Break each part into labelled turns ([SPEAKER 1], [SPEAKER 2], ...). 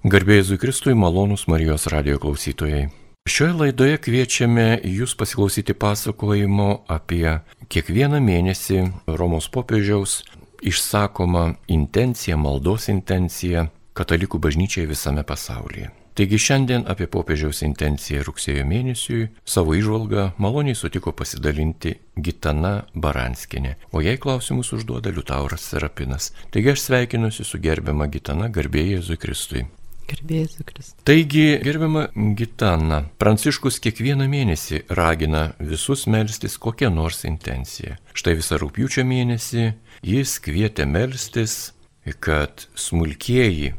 [SPEAKER 1] Garbėjai Kristui malonus Marijos radio klausytojai. Šioje laidoje kviečiame jūs pasiklausyti pasakojimo apie kiekvieną mėnesį Romos popiežiaus išsakomą intenciją, maldos intenciją katalikų bažnyčiai visame pasaulyje. Taigi šiandien apie popiežiaus intenciją rugsėjo mėnesiui savo išvalgą maloniai sutiko pasidalinti Gitana Baranskinė, o jai klausimus užduoda Liutauras Serapinas. Taigi aš sveikinuosi su gerbiama Gitana, garbėjai Jėzui Kristui.
[SPEAKER 2] Gerbėjai Kristus.
[SPEAKER 1] Taigi, gerbiama Gitana, Pranciškus kiekvieną mėnesį ragina visus melstis kokią nors intenciją. Štai visą rūpjūčio mėnesį jis kvietė melstis, kad smulkieji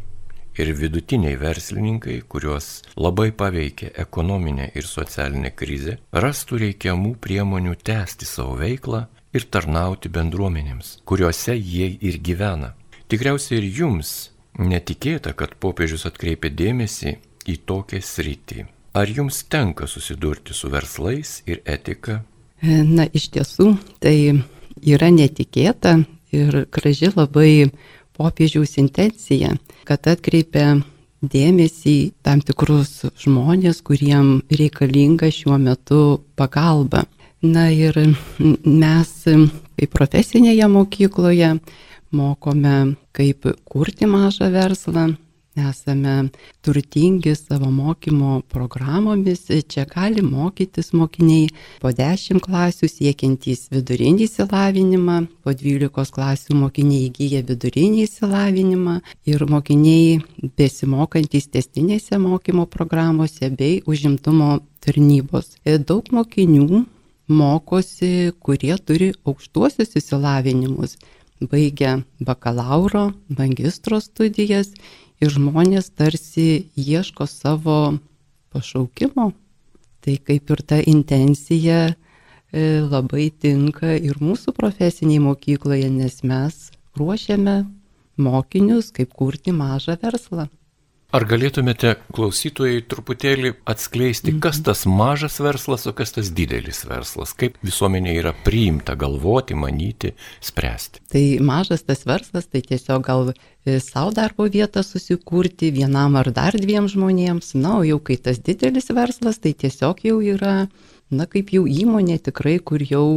[SPEAKER 1] ir vidutiniai verslininkai, kuriuos labai paveikia ekonominė ir socialinė krizė, rastų reikiamų priemonių tęsti savo veiklą ir tarnauti bendruomenėms, kuriuose jie ir gyvena. Tikriausiai ir jums netikėta, kad popiežius atkreipė dėmesį į tokią sritį. Ar jums tenka susidurti su verslais ir etika?
[SPEAKER 2] Na, iš tiesų, tai yra netikėta ir graži labai popiežiaus intencija, kad atkreipia dėmesį tam tikrus žmonės, kuriem reikalinga šiuo metu pagalba. Na ir mes kaip profesinėje mokykloje mokome, kaip kurti mažą verslą, esame turtingi savo mokymo programomis, čia gali mokytis mokiniai po 10 klasių siekiantys vidurinį įsilavinimą, po 12 klasių mokiniai įgyja vidurinį įsilavinimą ir mokiniai besimokantys testinėse mokymo programuose bei užimtumo tarnybos. Daug mokinių mokosi, kurie turi aukštuosius įsilavinimus baigia bakalauro, magistro studijas ir žmonės tarsi ieško savo pašaukimo. Tai kaip ir ta intencija e, labai tinka ir mūsų profesiniai mokykloje, nes mes ruošiame mokinius, kaip kurti mažą verslą.
[SPEAKER 1] Ar galėtumėte klausytojai truputėlį atskleisti, kas mhm. tas mažas verslas, o kas tas didelis verslas, kaip visuomenė yra priimta galvoti, manyti, spręsti?
[SPEAKER 2] Tai mažas tas verslas, tai tiesiog gal e, savo darbo vietą susikurti vienam ar dar dviem žmonėms, na, o jau kai tas didelis verslas, tai tiesiog jau yra, na, kaip jau įmonė tikrai, kur jau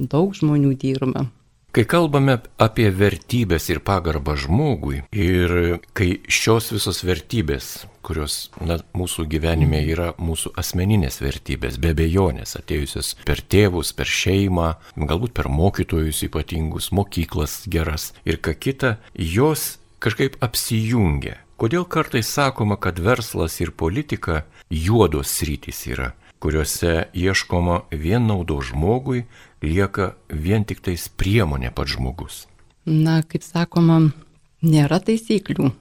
[SPEAKER 2] daug žmonių dirba.
[SPEAKER 1] Kai kalbame apie vertybės ir pagarbą žmogui ir kai šios visos vertybės, kurios na, mūsų gyvenime yra mūsų asmeninės vertybės, be bejonės, atėjusios per tėvus, per šeimą, galbūt per mokytojus ypatingus, mokyklas geras ir ką kita, jos kažkaip apsijungia. Kodėl kartais sakoma, kad verslas ir politika juodos sritys yra? kuriuose ieškoma vien naudo žmogui, lieka vien tik tais priemonė pats žmogus.
[SPEAKER 2] Na, kaip sakoma, nėra taisyklių.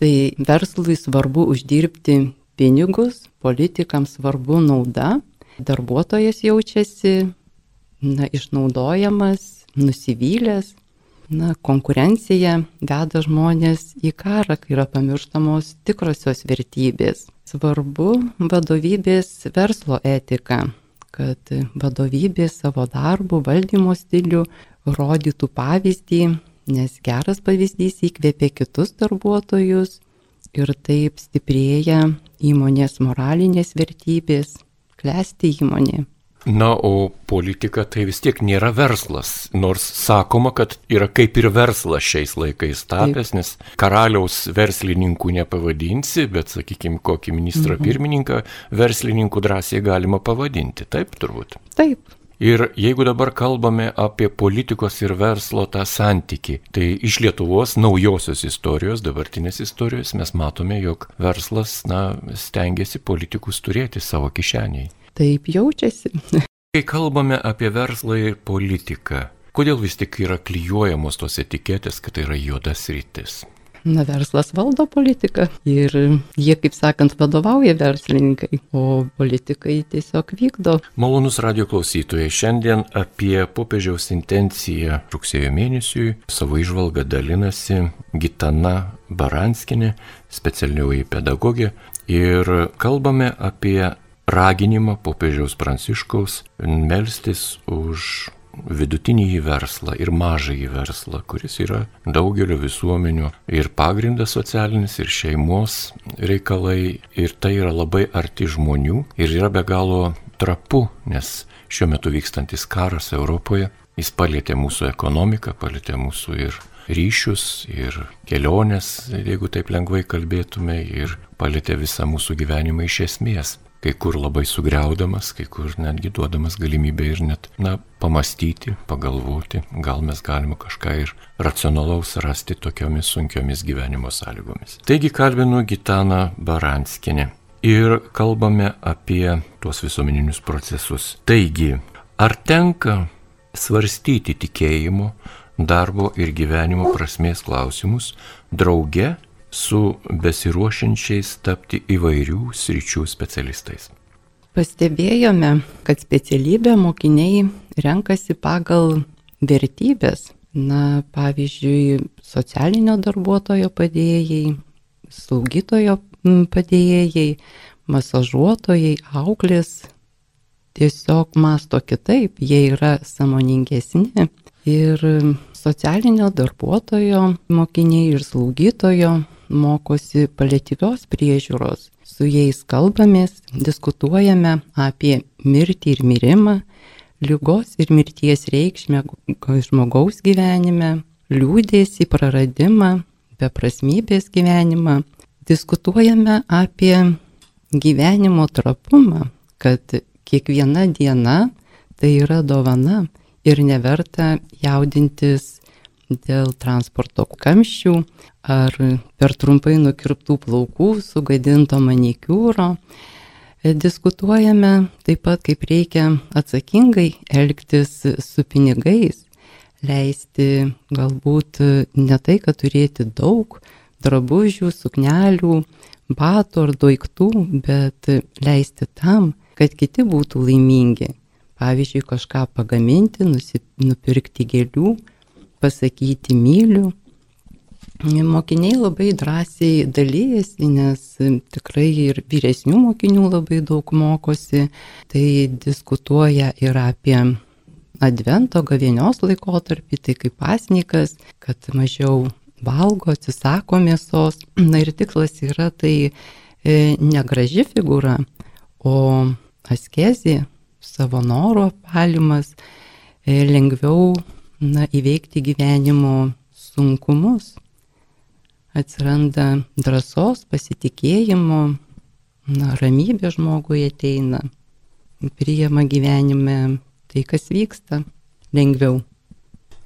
[SPEAKER 2] Tai verslui svarbu uždirbti pinigus, politikams svarbu nauda, darbuotojas jaučiasi na, išnaudojamas, nusivylęs, na, konkurencija veda žmonės į karą, kai yra pamirštamos tikrosios vertybės svarbu vadovybės verslo etika, kad vadovybė savo darbų, valdymo stilių rodytų pavyzdį, nes geras pavyzdys įkvėpia kitus darbuotojus ir taip stiprėja įmonės moralinės vertybės, klesti įmonė.
[SPEAKER 1] Na, o politika tai vis tiek nėra verslas, nors sakoma, kad yra kaip ir verslas šiais laikais tapęs, Taip. nes karaliaus verslininkų nepavadinsi, bet, sakykime, kokį ministrą mhm. pirmininką verslininkų drąsiai galima pavadinti. Taip, turbūt.
[SPEAKER 2] Taip.
[SPEAKER 1] Ir jeigu dabar kalbame apie politikos ir verslo tą santyki, tai iš Lietuvos naujosios istorijos, dabartinės istorijos mes matome, jog verslas, na, stengiasi politikus turėti savo kišeniai
[SPEAKER 2] taip jaučiasi.
[SPEAKER 1] Kai kalbame apie verslą ir politiką, kodėl vis tik yra klyjuojamos tos etiketės, kad tai yra juodas rytis?
[SPEAKER 2] Na, verslas valdo politiką ir jie, kaip sakant, vadovauja verslininkai, o politikai tiesiog vykdo.
[SPEAKER 1] Malonus radio klausytojai, šiandien apie popiežiaus intenciją rugsėjo mėnesiui savo išvalgą dalinasi Gitana Baranskinė, specialioji pedagogė, ir kalbame apie raginimą popiežiaus pranciškaus melstis už vidutinį verslą ir mažąjį verslą, kuris yra daugelio visuomenių ir pagrindas socialinis, ir šeimos reikalai, ir tai yra labai arti žmonių ir yra be galo trapu, nes šiuo metu vykstantis karas Europoje, jis palėtė mūsų ekonomiką, palėtė mūsų ir ryšius, ir keliones, jeigu taip lengvai kalbėtume, ir palėtė visą mūsų gyvenimą iš esmės. Kai kur labai sugriaudamas, kai kur netgi duodamas galimybę ir net, na, pamastyti, pagalvoti, gal mes galime kažką ir racionalaus rasti tokiomis sunkiomis gyvenimo sąlygomis. Taigi kalbinu Gitaną Baranskinį ir kalbame apie tuos visuomeninius procesus. Taigi, ar tenka svarstyti tikėjimo, darbo ir gyvenimo prasmės klausimus drauge su besiruošiančiais tapti įvairių sričių specialistais?
[SPEAKER 2] Pastebėjome, kad specialybę mokiniai renkasi pagal vertybės. Na, pavyzdžiui, socialinio darbuotojo padėjėjai, slaugytojo padėjėjai, masažuotojai, auklės tiesiog masto kitaip, jie yra samoningesni ir socialinio darbuotojo mokiniai ir slaugytojo mokosi paliatyvios priežiūros. Su jais kalbamės, diskutuojame apie mirtį ir mirimą, lygos ir mirties reikšmę žmogaus gyvenime, liūdėsi, praradimą, beprasmybės gyvenimą, diskutuojame apie gyvenimo trapumą, kad kiekviena diena tai yra dovana ir neverta jaudintis dėl transporto kamščių ar per trumpai nukirptų plaukų, sugadinto manikiūro. Diskutuojame taip pat, kaip reikia atsakingai elgtis su pinigais, leisti galbūt ne tai, kad turėti daug, drabužių, suknelių, batų ar daiktų, bet leisti tam, kad kiti būtų laimingi. Pavyzdžiui, kažką pagaminti, nusip, nupirkti gėlių, pasakyti myliu. Mokiniai labai drąsiai dalyjasi, nes tikrai ir vyresnių mokinių labai daug mokosi. Tai diskutuoja ir apie advento gavėnios laikotarpį, tai kaip pasnikas, kad mažiau valgo, atsisako mėsos. Na ir tikslas yra tai e, negraži figūra, o askezė, savo noro palimas, e, lengviau na, įveikti gyvenimo sunkumus. Atsiranda drąsos, pasitikėjimo, na, ramybė žmogui ateina, priema gyvenime tai, kas vyksta, lengviau.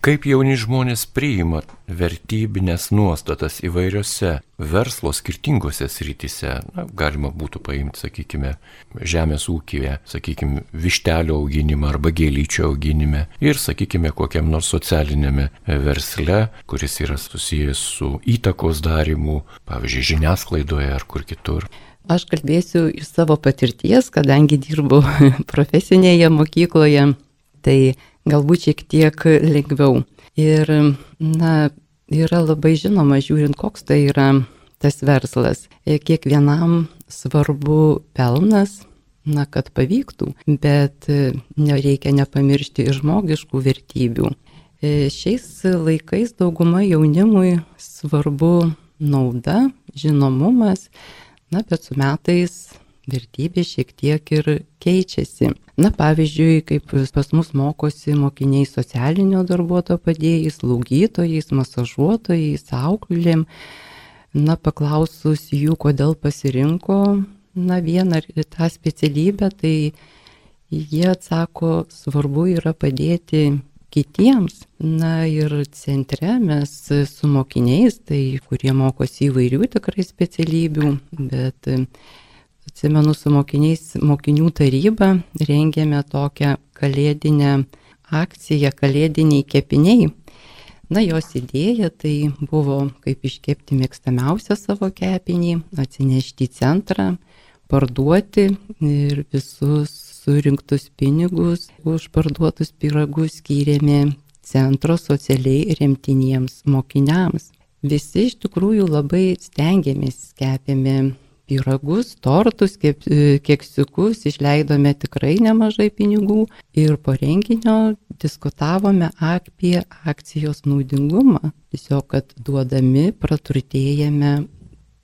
[SPEAKER 1] Kaip jauni žmonės priima vertybinės nuostatas įvairiose verslo skirtingose srityse, na, galima būtų paimti, sakykime, žemės ūkyje, sakykime, vištelio auginimą arba gėlyčio auginime ir, sakykime, kokiam nors socialinėme versle, kuris yra susijęs su įtakos darimu, pavyzdžiui, žiniasklaidoje ar kur kitur.
[SPEAKER 2] Aš kalbėsiu iš savo patirties, kadangi dirbu profesinėje mokykloje, tai galbūt šiek tiek lengviau. Ir, na, yra labai žinoma, žiūrint, koks tai yra tas verslas. Kiekvienam svarbu pelnas, na, kad pavyktų, bet nereikia nepamiršti ir žmogiškų vertybių. Šiais laikais dauguma jaunimui svarbu nauda, žinomumas, na, bet su metais vertybės šiek tiek ir keičiasi. Na, pavyzdžiui, kaip pas mus mokosi mokiniai socialinio darbuotojo padėjais, slaugytojais, masažuotojais, auklėm. Na, paklausus jų, kodėl pasirinko, na, vieną ar tą specialybę, tai jie atsako, svarbu yra padėti kitiems. Na ir centre mes su mokiniais, tai kurie mokosi įvairių tikrai specialybių, bet atsimenu su mokiniais, mokinių taryba rengėme tokią kalėdinę akciją, kalėdiniai kepiniai. Na, jos idėja tai buvo kaip iškepti mėgstamiausią savo kepinį, atsinešti į centrą, parduoti ir visus surinktus pinigus už parduotus piragus skyrėme centro socialiai remtiniems mokiniams. Visi iš tikrųjų labai stengiamės, kepėme pyragus, tortus, keksiukus, išleidome tikrai nemažai pinigų ir po renginio diskutavome apie akcijos naudingumą. Tiesiog, kad duodami praturtėjame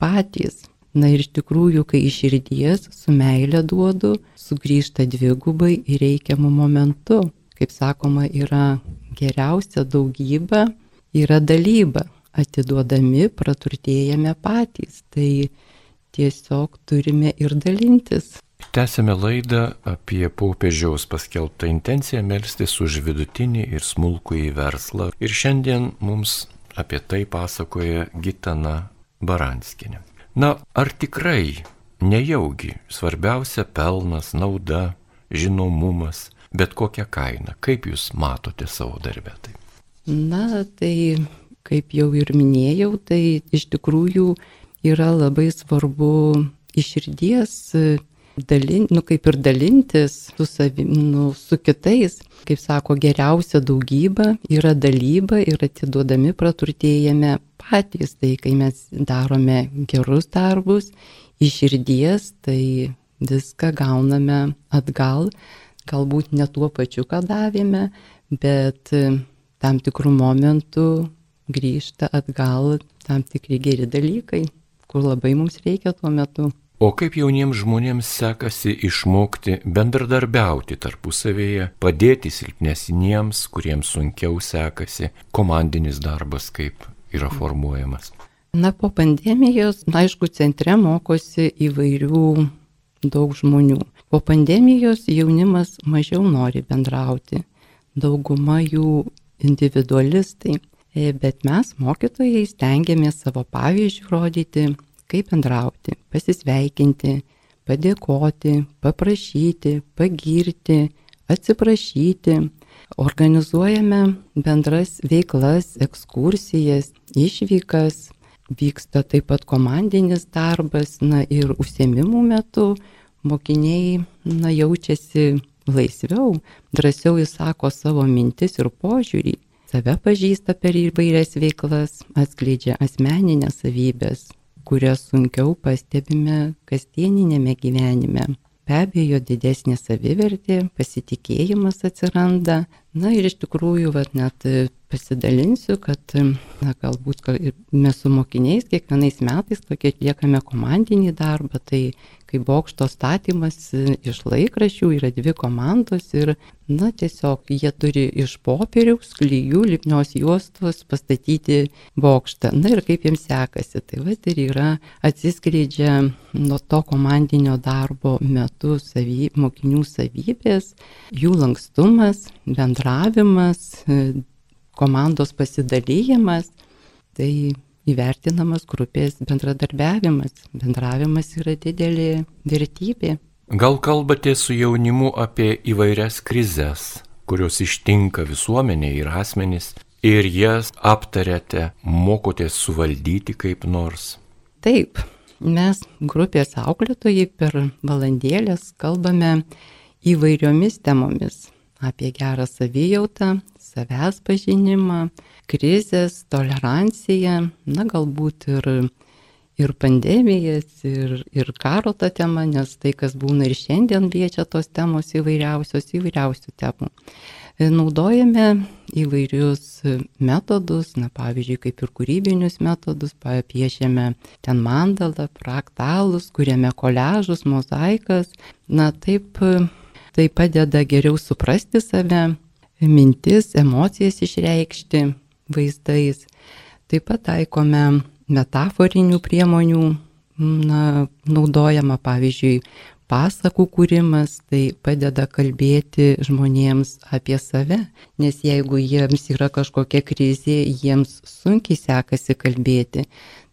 [SPEAKER 2] patys. Na ir iš tikrųjų, kai iš širdies su meilė duodu, sugrįžta dvigubai ir reikiamų momentų. Kaip sakoma, yra geriausia daugybė, yra dalyba. Atiduodami praturtėjame patys. Tai tiesiog turime ir dalintis.
[SPEAKER 1] Tęsėme laidą apie popiežiaus paskelbtą intenciją melstis už vidutinį ir smulkų į verslą. Ir šiandien mums apie tai pasakoja Gitana Baranskinė. Na, ar tikrai nejaugi svarbiausia pelnas, nauda, žinomumas, bet kokią kainą? Kaip jūs matote savo darbę? Tai?
[SPEAKER 2] Na, tai kaip jau ir minėjau, tai iš tikrųjų yra labai svarbu iš širdies dalin, nu, kaip ir dalintis su, savim, nu, su kitais. Kaip sako, geriausia daugybė yra dalyba ir atiduodami praturtėjame patys. Tai kai mes darome gerus darbus iš širdies, tai viską gauname atgal. Galbūt ne tuo pačiu, ką davėme, bet tam tikrų momentų grįžta atgal tam tikri geri dalykai kur labai mums reikia tuo metu.
[SPEAKER 1] O kaip jauniems žmonėms sekasi išmokti bendradarbiauti tarpusavėje, padėti silpnesniems, kuriems sunkiau sekasi, komandinis darbas kaip yra formuojamas?
[SPEAKER 2] Na, po pandemijos, na, aišku, centre mokosi įvairių daug žmonių. Po pandemijos jaunimas mažiau nori bendrauti, dauguma jų individualistai. E, bet mes, mokytojai, stengiamės savo pavyzdžių rodyti, kaip bendrauti, pasisveikinti, padėkoti, paprašyti, pagirti, atsiprašyti. Organizuojame bendras veiklas, ekskursijas, išvykas, vyksta taip pat komandinis darbas, na ir užsiemimų metu mokiniai, na, jaučiasi laisviau, drąsiau įsako savo mintis ir požiūrį save pažįsta per įvairias veiklas, atskleidžia asmeninės savybės, kurias sunkiau pastebime kasdieninėme gyvenime. Be abejo, didesnė savivertė, pasitikėjimas atsiranda. Na ir iš tikrųjų, vat, net pasidalinsiu, kad na, galbūt mes su mokiniais kiekvienais metais tokį atliekame komandinį darbą, tai kaip bokšto statymas iš laikraščių yra dvi komandos ir, na, tiesiog jie turi iš popieriaus, klyjų, lipnios juostos pastatyti bokštą. Na ir kaip jiems sekasi. Tai va ir yra atsiskleidžia nuo to komandinio darbo metu savy, mokinių savybės, jų lankstumas, bendravimas, komandos pasidalyjimas. Tai įvertinamas grupės bendradarbiavimas. Bendravimas yra didelė vertybė.
[SPEAKER 1] Gal kalbate su jaunimu apie įvairias krizės, kurios ištinka visuomenė ir asmenys, ir jas aptarėte, mokotės suvaldyti kaip nors?
[SPEAKER 2] Taip, mes grupės auklėtojai per valandėlės kalbame įvairiomis temomis apie gerą savijautą, savęs pažinimą, krizės, toleranciją, na galbūt ir, ir pandemijas, ir, ir karo tą temą, nes tai, kas būna ir šiandien liečia tos temos įvairiausios, įvairiausių temų. E, naudojame įvairius metodus, na pavyzdžiui, kaip ir kūrybinius metodus, piešiame ten mandalą, fraktalus, kuriame koležus, mozaikas, na taip tai padeda geriau suprasti save, mintis, emocijas išreikšti vaizdais. Taip pat taikome metaforinių priemonių, na, naudojama pavyzdžiui pasakų kūrimas, tai padeda kalbėti žmonėms apie save, nes jeigu jiems yra kažkokia krizė, jiems sunkiai sekasi kalbėti.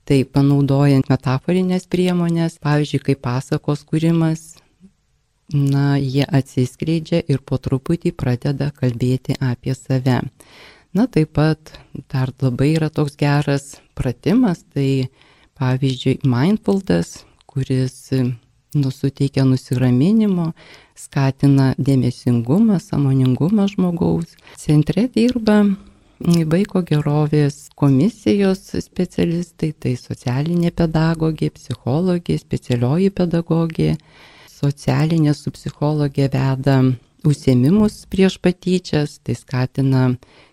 [SPEAKER 2] Tai panaudojant metaforinės priemonės, pavyzdžiui, kaip pasakos kūrimas, na, jie atsiskleidžia ir po truputį pradeda kalbėti apie save. Na, taip pat dar labai yra toks geras pratimas, tai pavyzdžiui, mindfulness, kuris nusuteikia nusiraminimo, skatina dėmesingumą, samoningumą žmogaus. Centre dirba vaiko gerovės komisijos specialistai, tai socialinė pedagogė, psichologė, specialioji pedagogė, socialinė su psichologė veda užsiemimus prieš patyčias, tai skatina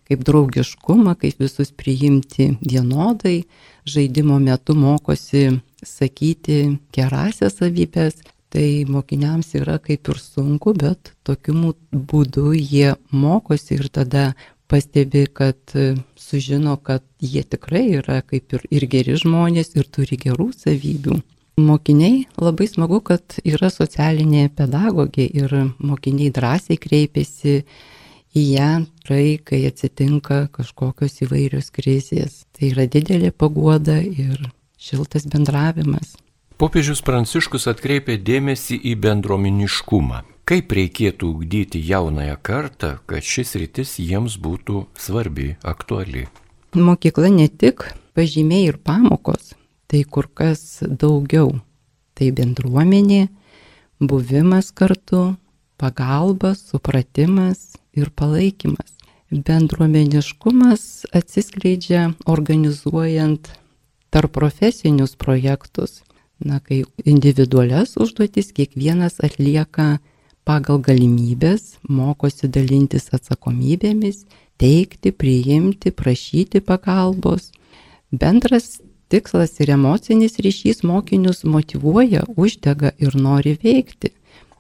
[SPEAKER 2] kaip draugiškumą, kaip visus priimti vienodai, žaidimo metu mokosi sakyti gerasias savybės, tai mokiniams yra kaip ir sunku, bet tokiu būdu jie mokosi ir tada pastebi, kad sužino, kad jie tikrai yra kaip ir, ir geri žmonės ir turi gerų savybių. Mokiniai labai smagu, kad yra socialinė pedagogė ir mokiniai drąsiai kreipiasi į ją, tai kai atsitinka kažkokios įvairios krizės. Tai yra didelė paguoda ir šiltas bendravimas.
[SPEAKER 1] Popiežius Pranciškus atkreipė dėmesį į bendruomeniškumą. Kaip reikėtų ugdyti jaunąją kartą, kad šis rytis jiems būtų svarbi, aktuali?
[SPEAKER 2] Mokykla ne tik pažymiai ir pamokos, tai kur kas daugiau. Tai bendruomenė, buvimas kartu, pagalba, supratimas ir palaikymas. Bendruomeniškumas atsiskleidžia organizuojant tarp profesinius projektus na, kai individualias užduotis kiekvienas atlieka pagal galimybės, mokosi dalintis atsakomybėmis, teikti, priimti, prašyti pagalbos. Bendras tikslas ir emocinis ryšys mokinius motivuoja, uždega ir nori veikti.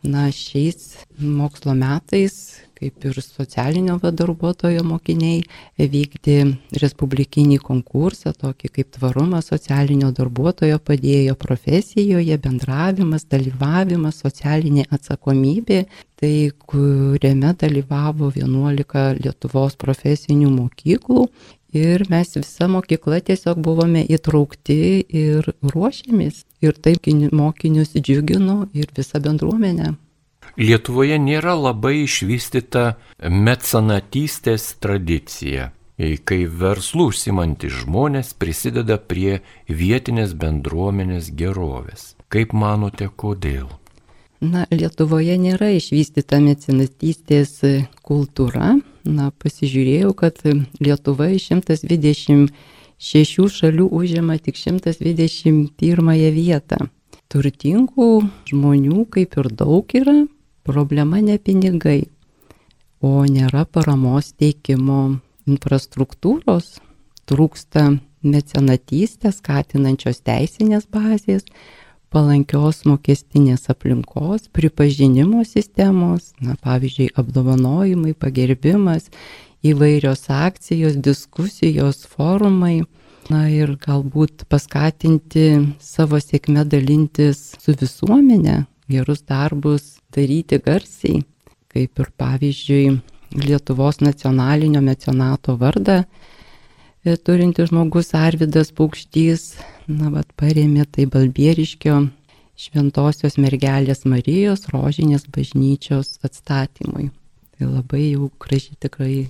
[SPEAKER 2] Na, šiais mokslo metais kaip ir socialinio darbuotojo mokiniai vykdė respublikinį konkursą, tokį kaip tvarumas socialinio darbuotojo padėjo profesijoje, bendravimas, dalyvavimas, socialinė atsakomybė, tai kuriame dalyvavo 11 Lietuvos profesinių mokyklų. Ir mes visa mokykla tiesiog buvome įtraukti ir ruošėmės. Ir taip mokinius džiugino ir visą bendruomenę.
[SPEAKER 1] Lietuvoje nėra labai išvystyta mecenatystės tradicija, kai verslų užsimantis žmonės prisideda prie vietinės bendruomenės gerovės. Kaip manote, kodėl?
[SPEAKER 2] Na, Lietuvoje nėra išvystyta mecenatystės kultūra. Na, pasižiūrėjau, kad Lietuva iš 126 šalių užima tik 121 vietą. Turtingų žmonių kaip ir daug yra, Problema ne pinigai, o nėra paramos teikimo infrastruktūros, trūksta mecenatystės, skatinančios teisinės bazės, palankios mokestinės aplinkos, pripažinimo sistemos, na, pavyzdžiui, apdovanojimai, pagerbimas, įvairios akcijos, diskusijos, forumai. Na ir galbūt paskatinti savo sėkmę dalintis su visuomenė, gerus darbus daryti garsiai, kaip ir pavyzdžiui Lietuvos nacionalinio mecenato vardą e, turinti žmogus Arvidas Paukštys, na, vad paremė tai Balbieriškio šventosios mergelės Marijos rožinės bažnyčios atstatymui. Tai labai jau graži tikrai,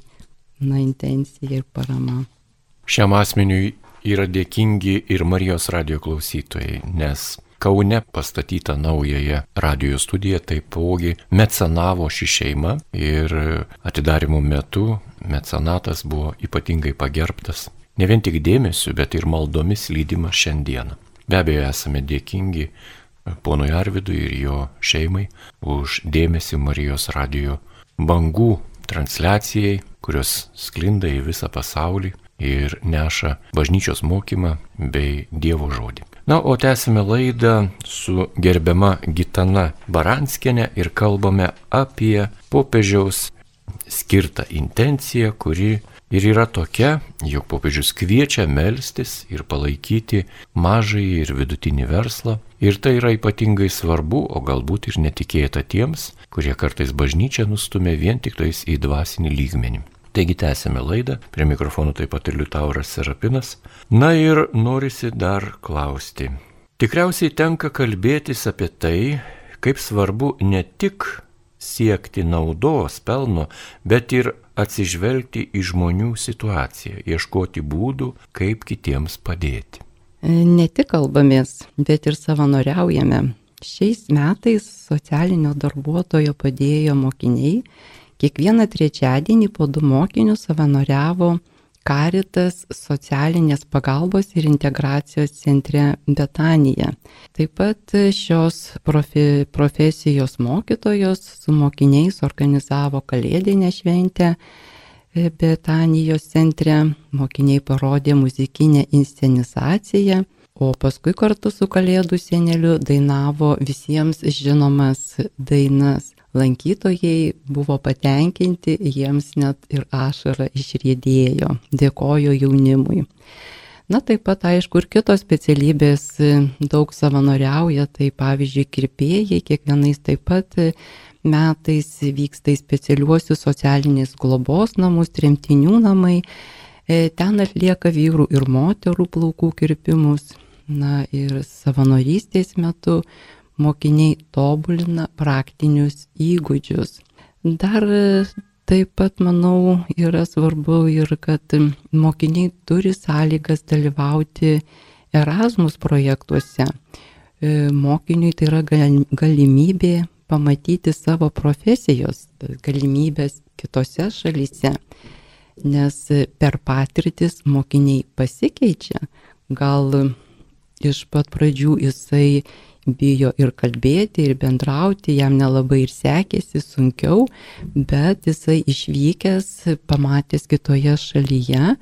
[SPEAKER 2] na, intencija ir parama.
[SPEAKER 1] Šiam asmeniui yra dėkingi ir Marijos radio klausytojai, nes Kaune pastatyta naująją radio studiją taipogi mecenavo ši šeima ir atidarimo metu mecenatas buvo ypatingai pagerbtas. Ne vien tik dėmesiu, bet ir maldomis lydimas šiandieną. Be abejo, esame dėkingi ponui Arvidui ir jo šeimai už dėmesį Marijos radio bangų transliacijai, kurios sklinda į visą pasaulį ir neša bažnyčios mokymą bei Dievo žodį. Na, o tęsime laidą su gerbiama Gitana Baranskienė ir kalbame apie popiežiaus skirtą intenciją, kuri ir yra tokia, jog popiežius kviečia melstis ir palaikyti mažąjį ir vidutinį verslą. Ir tai yra ypatingai svarbu, o galbūt ir netikėta tiems, kurie kartais bažnyčią nustumė vien tik tais į dvasinį lygmenį. Taigi tęsėme laidą, prie mikrofonų taip pat ir Liutauras Serapinas. Na ir norisi dar klausti. Tikriausiai tenka kalbėtis apie tai, kaip svarbu ne tik siekti naudos, pelno, bet ir atsižvelgti į žmonių situaciją, ieškoti būdų, kaip kitiems padėti.
[SPEAKER 2] Ne tik kalbamės, bet ir savanoriaujame. Šiais metais socialinio darbuotojo padėjo mokiniai Kiekvieną trečiadienį po du mokinius savanoriavo Karitas socialinės pagalbos ir integracijos centre Betanija. Taip pat šios profi, profesijos mokytojos su mokiniais organizavo kalėdinę šventę Betanijos centre. Mokiniai parodė muzikinę inscenizaciją, o paskui kartu su kalėdų seneliu dainavo visiems žinomas dainas lankytojai buvo patenkinti, jiems net ir ašara išrėdėjo, dėkojo jaunimui. Na taip pat aišku ir kitos specialybės daug savanoriauja, tai pavyzdžiui kirpėjai kiekvienais taip pat metais vyksta į specialiuosius socialinės globos namus, tremtinių namai, ten atlieka vyrų ir moterų plaukų kirpimus. Na ir savanorystės metu mokiniai tobulina praktinius įgūdžius. Dar taip pat, manau, yra svarbu ir kad mokiniai turi sąlygas dalyvauti Erasmus projektuose. E, mokiniui tai yra galimybė pamatyti savo profesijos galimybės kitose šalyse, nes per patirtis mokiniai pasikeičia. Gal iš pat pradžių jisai bijo ir kalbėti, ir bendrauti, jam nelabai ir sekėsi, sunkiau, bet jisai išvykęs, pamatęs kitoje šalyje,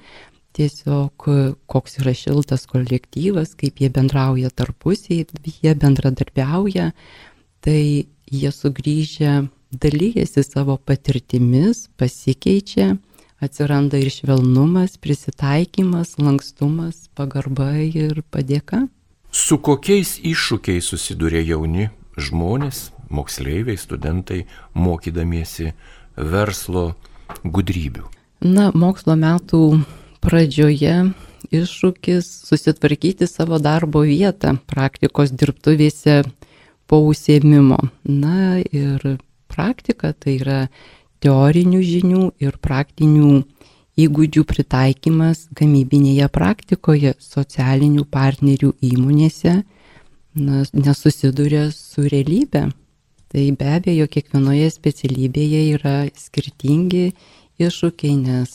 [SPEAKER 2] tiesiog koks yra šiltas kolektyvas, kaip jie bendrauja tarpusiai, jie bendradarbiauja, tai jie sugrįžę dalyjasi savo patirtimis, pasikeičia, atsiranda ir švelnumas, prisitaikymas, lankstumas, pagarba ir padėka.
[SPEAKER 1] Su kokiais iššūkiais susiduria jauni žmonės, moksleiviai, studentai, mokydamiesi verslo gudrybių?
[SPEAKER 2] Na, mokslo metų pradžioje iššūkis susitvarkyti savo darbo vietą praktikos dirbtuvėse po užsiemimo. Na ir praktika tai yra teorinių žinių ir praktinių įgūdžių pritaikymas gamybinėje praktikoje socialinių partnerių įmonėse na, nesusiduria su realybė. Tai be abejo, kiekvienoje specialybėje yra skirtingi iššūkiai, nes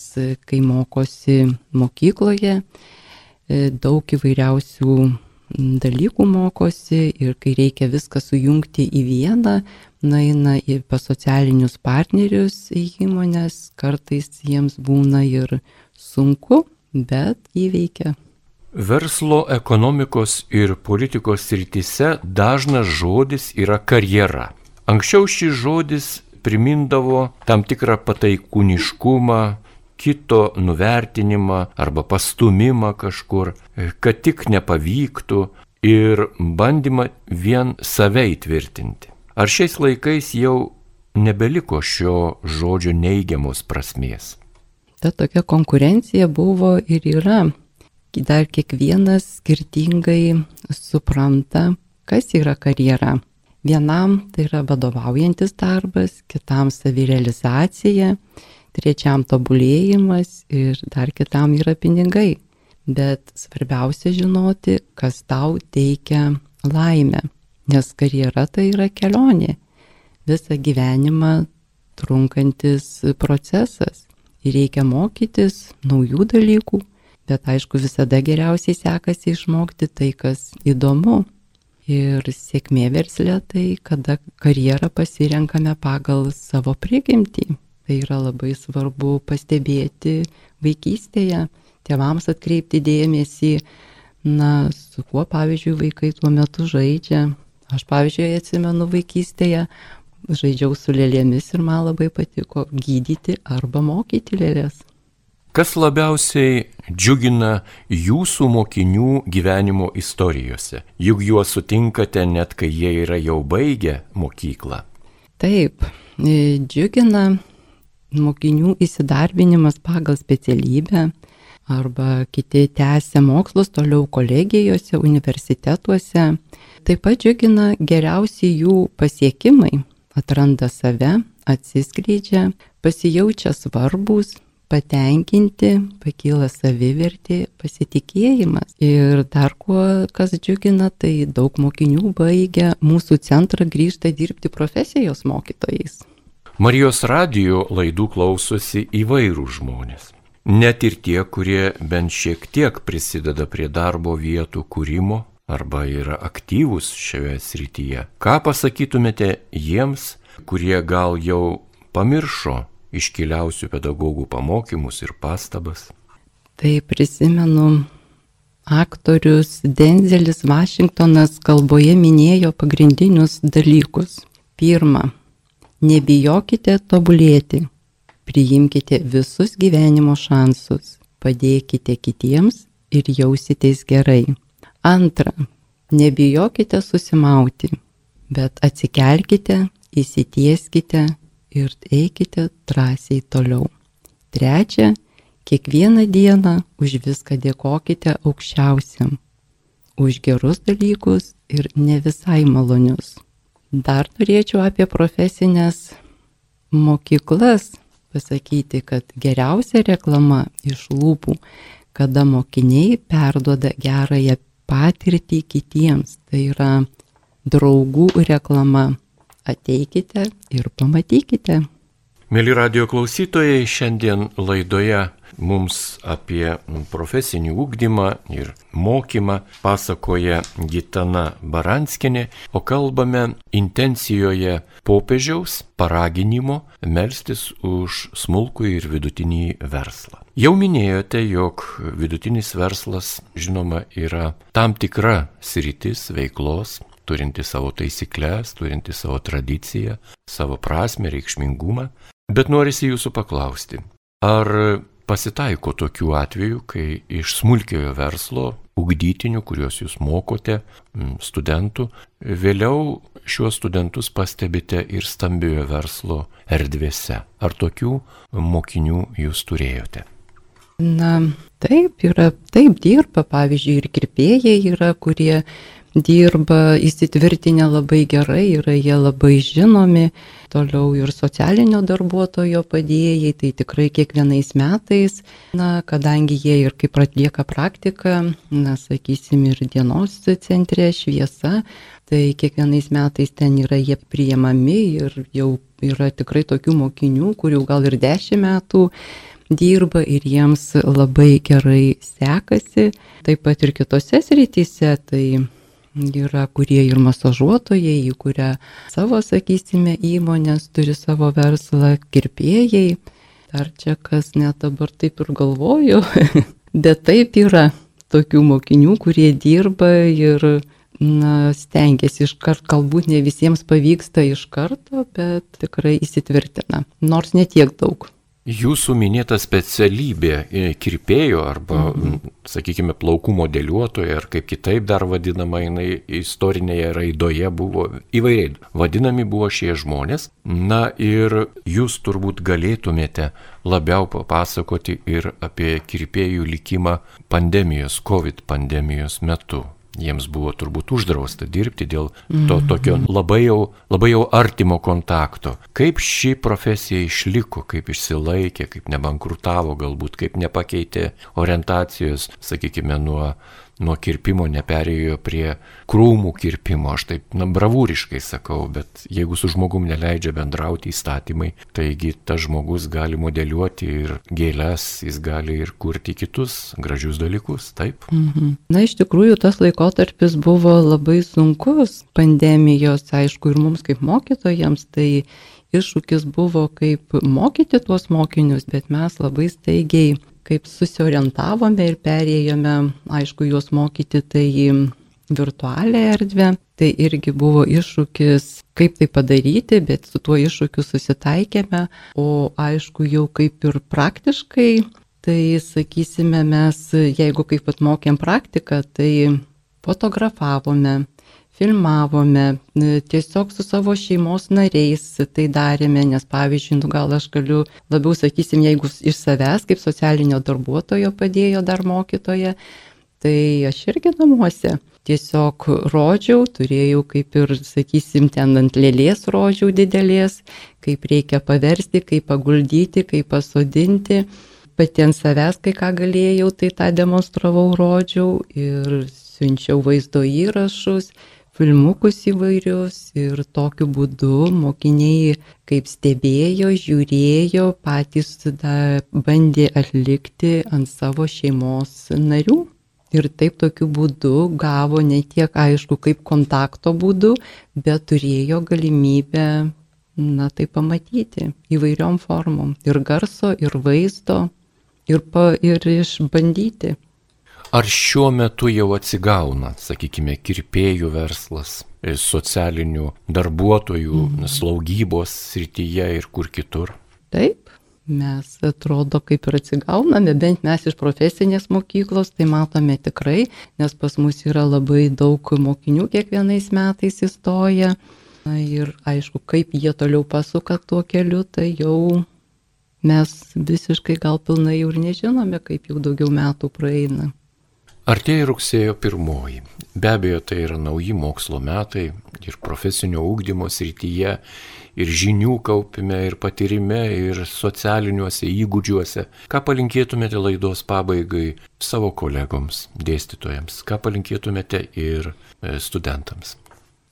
[SPEAKER 2] kai mokosi mokykloje, e, daug įvairiausių dalykų mokosi ir kai reikia viską sujungti į vieną, nueina į pas socialinius partnerius į įmonės, kartais jiems būna ir sunku, bet įveikia.
[SPEAKER 1] Verslo, ekonomikos ir politikos srityse dažnas žodis yra karjera. Anksčiau šis žodis primindavo tam tikrą pataikūniškumą, kito nuvertinimą arba pastumimą kažkur, kad tik nepavyktų ir bandymą vien save įtvirtinti. Ar šiais laikais jau nebeliko šio žodžio neigiamos prasmės?
[SPEAKER 2] Ta tokia konkurencija buvo ir yra. Dar kiekvienas skirtingai supranta, kas yra karjera. Vienam tai yra vadovaujantis darbas, kitam savirealizacija, trečiam tobulėjimas ir dar kitam yra pinigai. Bet svarbiausia žinoti, kas tau teikia laimę nes karjera tai yra kelionė, visą gyvenimą trunkantis procesas ir reikia mokytis naujų dalykų, bet aišku visada geriausiai sekasi išmokti tai, kas įdomu. Ir sėkmė verslė tai, kada karjerą pasirenkame pagal savo prigimtį. Tai yra labai svarbu pastebėti vaikystėje, tėvams atkreipti dėmesį, na, su kuo, pavyzdžiui, vaikai tuo metu žaidžia, Aš, pavyzdžiui, atsimenu vaikystėje, žaidžiau su lėlėmis ir man labai patiko gydyti arba mokyti lėlės.
[SPEAKER 1] Kas labiausiai džiugina jūsų mokinių gyvenimo istorijose? Juk juos sutinkate net kai jie yra jau baigę mokyklą.
[SPEAKER 2] Taip, e, džiugina mokinių įsidarbinimas pagal specialybę arba kiti tęsia mokslus toliau kolegijose, universitetuose Taip pat džiugina geriausi jų pasiekimai, atranda save, atsiskleidžia, pasijaučia svarbus, patenkinti, pakyla savivertė, pasitikėjimas. Ir dar kuo, kas džiugina, tai daug mokinių baigia mūsų centrą grįžta dirbti profesijos mokytojais.
[SPEAKER 1] Marijos radio laidų klausosi įvairių žmonės. net ir tie, kurie bent šiek tiek prisideda prie darbo vietų kūrimo arba yra aktyvūs šioje srityje. Ką pasakytumėte jiems, kurie gal jau pamiršo iškiliausių pedagogų pamokymus ir pastabas?
[SPEAKER 2] Tai prisimenu, aktorius Denzelis Vašingtonas kalboje minėjo pagrindinius dalykus. Pirma, nebijokite tobulėti, priimkite visus gyvenimo šansus, padėkite kitiems ir jausitės gerai. Antra, nebijokite susimauti, bet atsikelkite, įsitieskite ir eikite drąsiai toliau. Trečia, kiekvieną dieną už viską dėkokite aukščiausiam, už gerus dalykus ir ne visai malonius. Dar norėčiau apie profesinės mokyklas pasakyti, kad geriausia reklama iš lūpų, kada mokiniai perduoda gerąją patirtį kitiems. Tai yra draugų reklama ateikite ir pamatykite.
[SPEAKER 1] Mėly radio klausytojai, šiandien laidoje mums apie profesinį ūkdymą ir mokymą pasakoja Gitana Baranskinė, o kalbame intencijoje popiežiaus paraginimo melstis už smulkų ir vidutinį verslą. Jau minėjote, jog vidutinis verslas, žinoma, yra tam tikra sritis veiklos, turinti savo taisyklės, turinti savo tradiciją, savo prasme, reikšmingumą. Bet norisi jūsų paklausti, ar pasitaiko tokių atvejų, kai iš smulkiojo verslo, ugdytinių, kuriuos jūs mokote, studentų, vėliau šiuos studentus pastebite ir stambiojo verslo erdvėse. Ar tokių mokinių jūs turėjote?
[SPEAKER 2] Na, taip, yra, taip dirba, pavyzdžiui, ir kirpėjai yra, kurie dirba įsitvirtinę labai gerai, yra jie labai žinomi, toliau ir socialinio darbuotojo padėjai, tai tikrai kiekvienais metais, na, kadangi jie ir kaip atlieka praktiką, na, sakysim, ir dienos centre šviesa, tai kiekvienais metais ten yra jie priemami ir jau yra tikrai tokių mokinių, kurių gal ir dešimt metų dirba ir jiems labai gerai sekasi, taip pat ir kitose srityse, tai Yra kurie ir masažuotojai, įkuria savo, sakysime, įmonės, turi savo verslą, kirpėjai. Ar čia kas net dabar taip ir galvoju, bet taip yra tokių mokinių, kurie dirba ir na, stengiasi iš karto, galbūt ne visiems pavyksta iš karto, bet tikrai įsitvirtina, nors netiek daug.
[SPEAKER 1] Jūsų minėta specialybė e, kirpėjo arba, mhm. sakykime, plaukų modeliuotoja, ar kaip kitaip dar vadinama, jinai istorinėje raidoje buvo įvairiai. Vadinami buvo šie žmonės. Na ir jūs turbūt galėtumėte labiau papasakoti ir apie kirpėjų likimą pandemijos, COVID pandemijos metu jiems buvo turbūt uždrausta dirbti dėl to mhm. tokio labai jau, labai jau artimo kontakto. Kaip ši profesija išliko, kaip išsilaikė, kaip nebankrutavo galbūt, kaip nepakeitė orientacijos, sakykime, nuo nuo kirpimo neperėjo prie krūmų kirpimo, aš taip, na, bravūriškai sakau, bet jeigu su žmogum neleidžia bendrauti įstatymai, taigi tas žmogus gali modeliuoti ir gėlės, jis gali ir kurti kitus gražius dalykus, taip?
[SPEAKER 2] Mhm. Na, iš tikrųjų, tas laikotarpis buvo labai sunkus pandemijos, aišku, ir mums kaip mokytojams, tai iššūkis buvo kaip mokyti tuos mokinius, bet mes labai staigiai kaip susiorientavome ir perėjome, aišku, juos mokyti tai į virtualią erdvę. Tai irgi buvo iššūkis, kaip tai padaryti, bet su tuo iššūkiu susitaikėme. O aišku, jau kaip ir praktiškai, tai sakysime, mes, jeigu kaip pat mokėm praktiką, tai fotografavome, filmavome, tiesiog su savo šeimos nariais tai darėme, nes pavyzdžiui, nu, gal aš galiu labiau sakysim, jeigu iš savęs kaip socialinio darbuotojo padėjo dar mokytoje, tai aš irgi namuose tiesiog rodžiau, turėjau kaip ir, sakysim, ten ant lėlės rodžiau didelės, kaip reikia paversti, kaip paguldyti, kaip pasodinti. Pati ant savęs, kai ką galėjau, tai tą demonstravau, rodžiau ir siunčiau vaizdo įrašus filmukus įvairius ir tokiu būdu mokiniai kaip stebėjo, žiūrėjo, patys tada bandė atlikti ant savo šeimos narių. Ir taip tokiu būdu gavo ne tiek aišku kaip kontakto būdu, bet turėjo galimybę, na tai pamatyti įvairiom formom. Ir garso, ir vaizdo, ir, pa, ir išbandyti.
[SPEAKER 1] Ar šiuo metu jau atsigauna, sakykime, kirpėjų verslas, e, socialinių darbuotojų, mm. slaugybos srityje ir kur kitur?
[SPEAKER 2] Taip, mes atrodo kaip ir atsigauname, bent mes iš profesinės mokyklos, tai matome tikrai, nes pas mus yra labai daug mokinių kiekvienais metais įstoja. Na, ir aišku, kaip jie toliau pasuka tuo keliu, tai jau mes visiškai gal pilnai jau ir nežinome, kaip jau daugiau metų praeina.
[SPEAKER 1] Artėja rugsėjo pirmoji. Be abejo, tai yra nauji mokslo metai ir profesinio ūkdymo srityje, ir žinių kaupime, ir patyrime, ir socialiniuose įgūdžiuose. Ką palinkėtumėte laidos pabaigai savo kolegoms, dėstytojams? Ką palinkėtumėte ir e, studentams?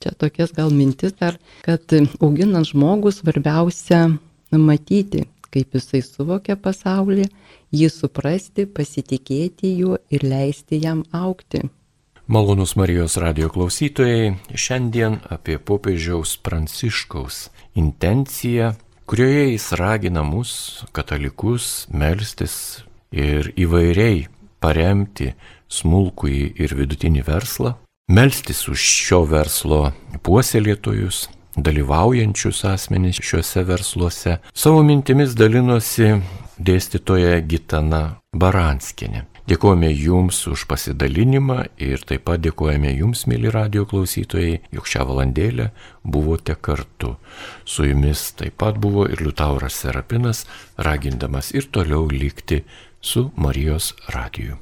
[SPEAKER 2] Čia tokias gal mintis dar, kad auginant žmogų svarbiausia matyti, kaip jisai suvokia pasaulį jį suprasti, pasitikėti juo ir leisti jam aukti.
[SPEAKER 1] Malonus Marijos radio klausytojai, šiandien apie popiežiaus Pranciškaus intenciją, kurioje jis ragina mus, katalikus, melstis ir įvairiai paremti smulkųjį ir vidutinį verslą, melstis už šio verslo puoselėtojus, dalyvaujančius asmenys šiuose versluose. Savo mintimis dalinosi dėstytoja Gitana Baranskinė. Dėkojame Jums už pasidalinimą ir taip pat dėkojame Jums, mėly radio klausytojai, jog šią valandėlę buvote kartu. Su Jumis taip pat buvo ir Liutauras Serapinas, ragindamas ir toliau likti su Marijos radiju.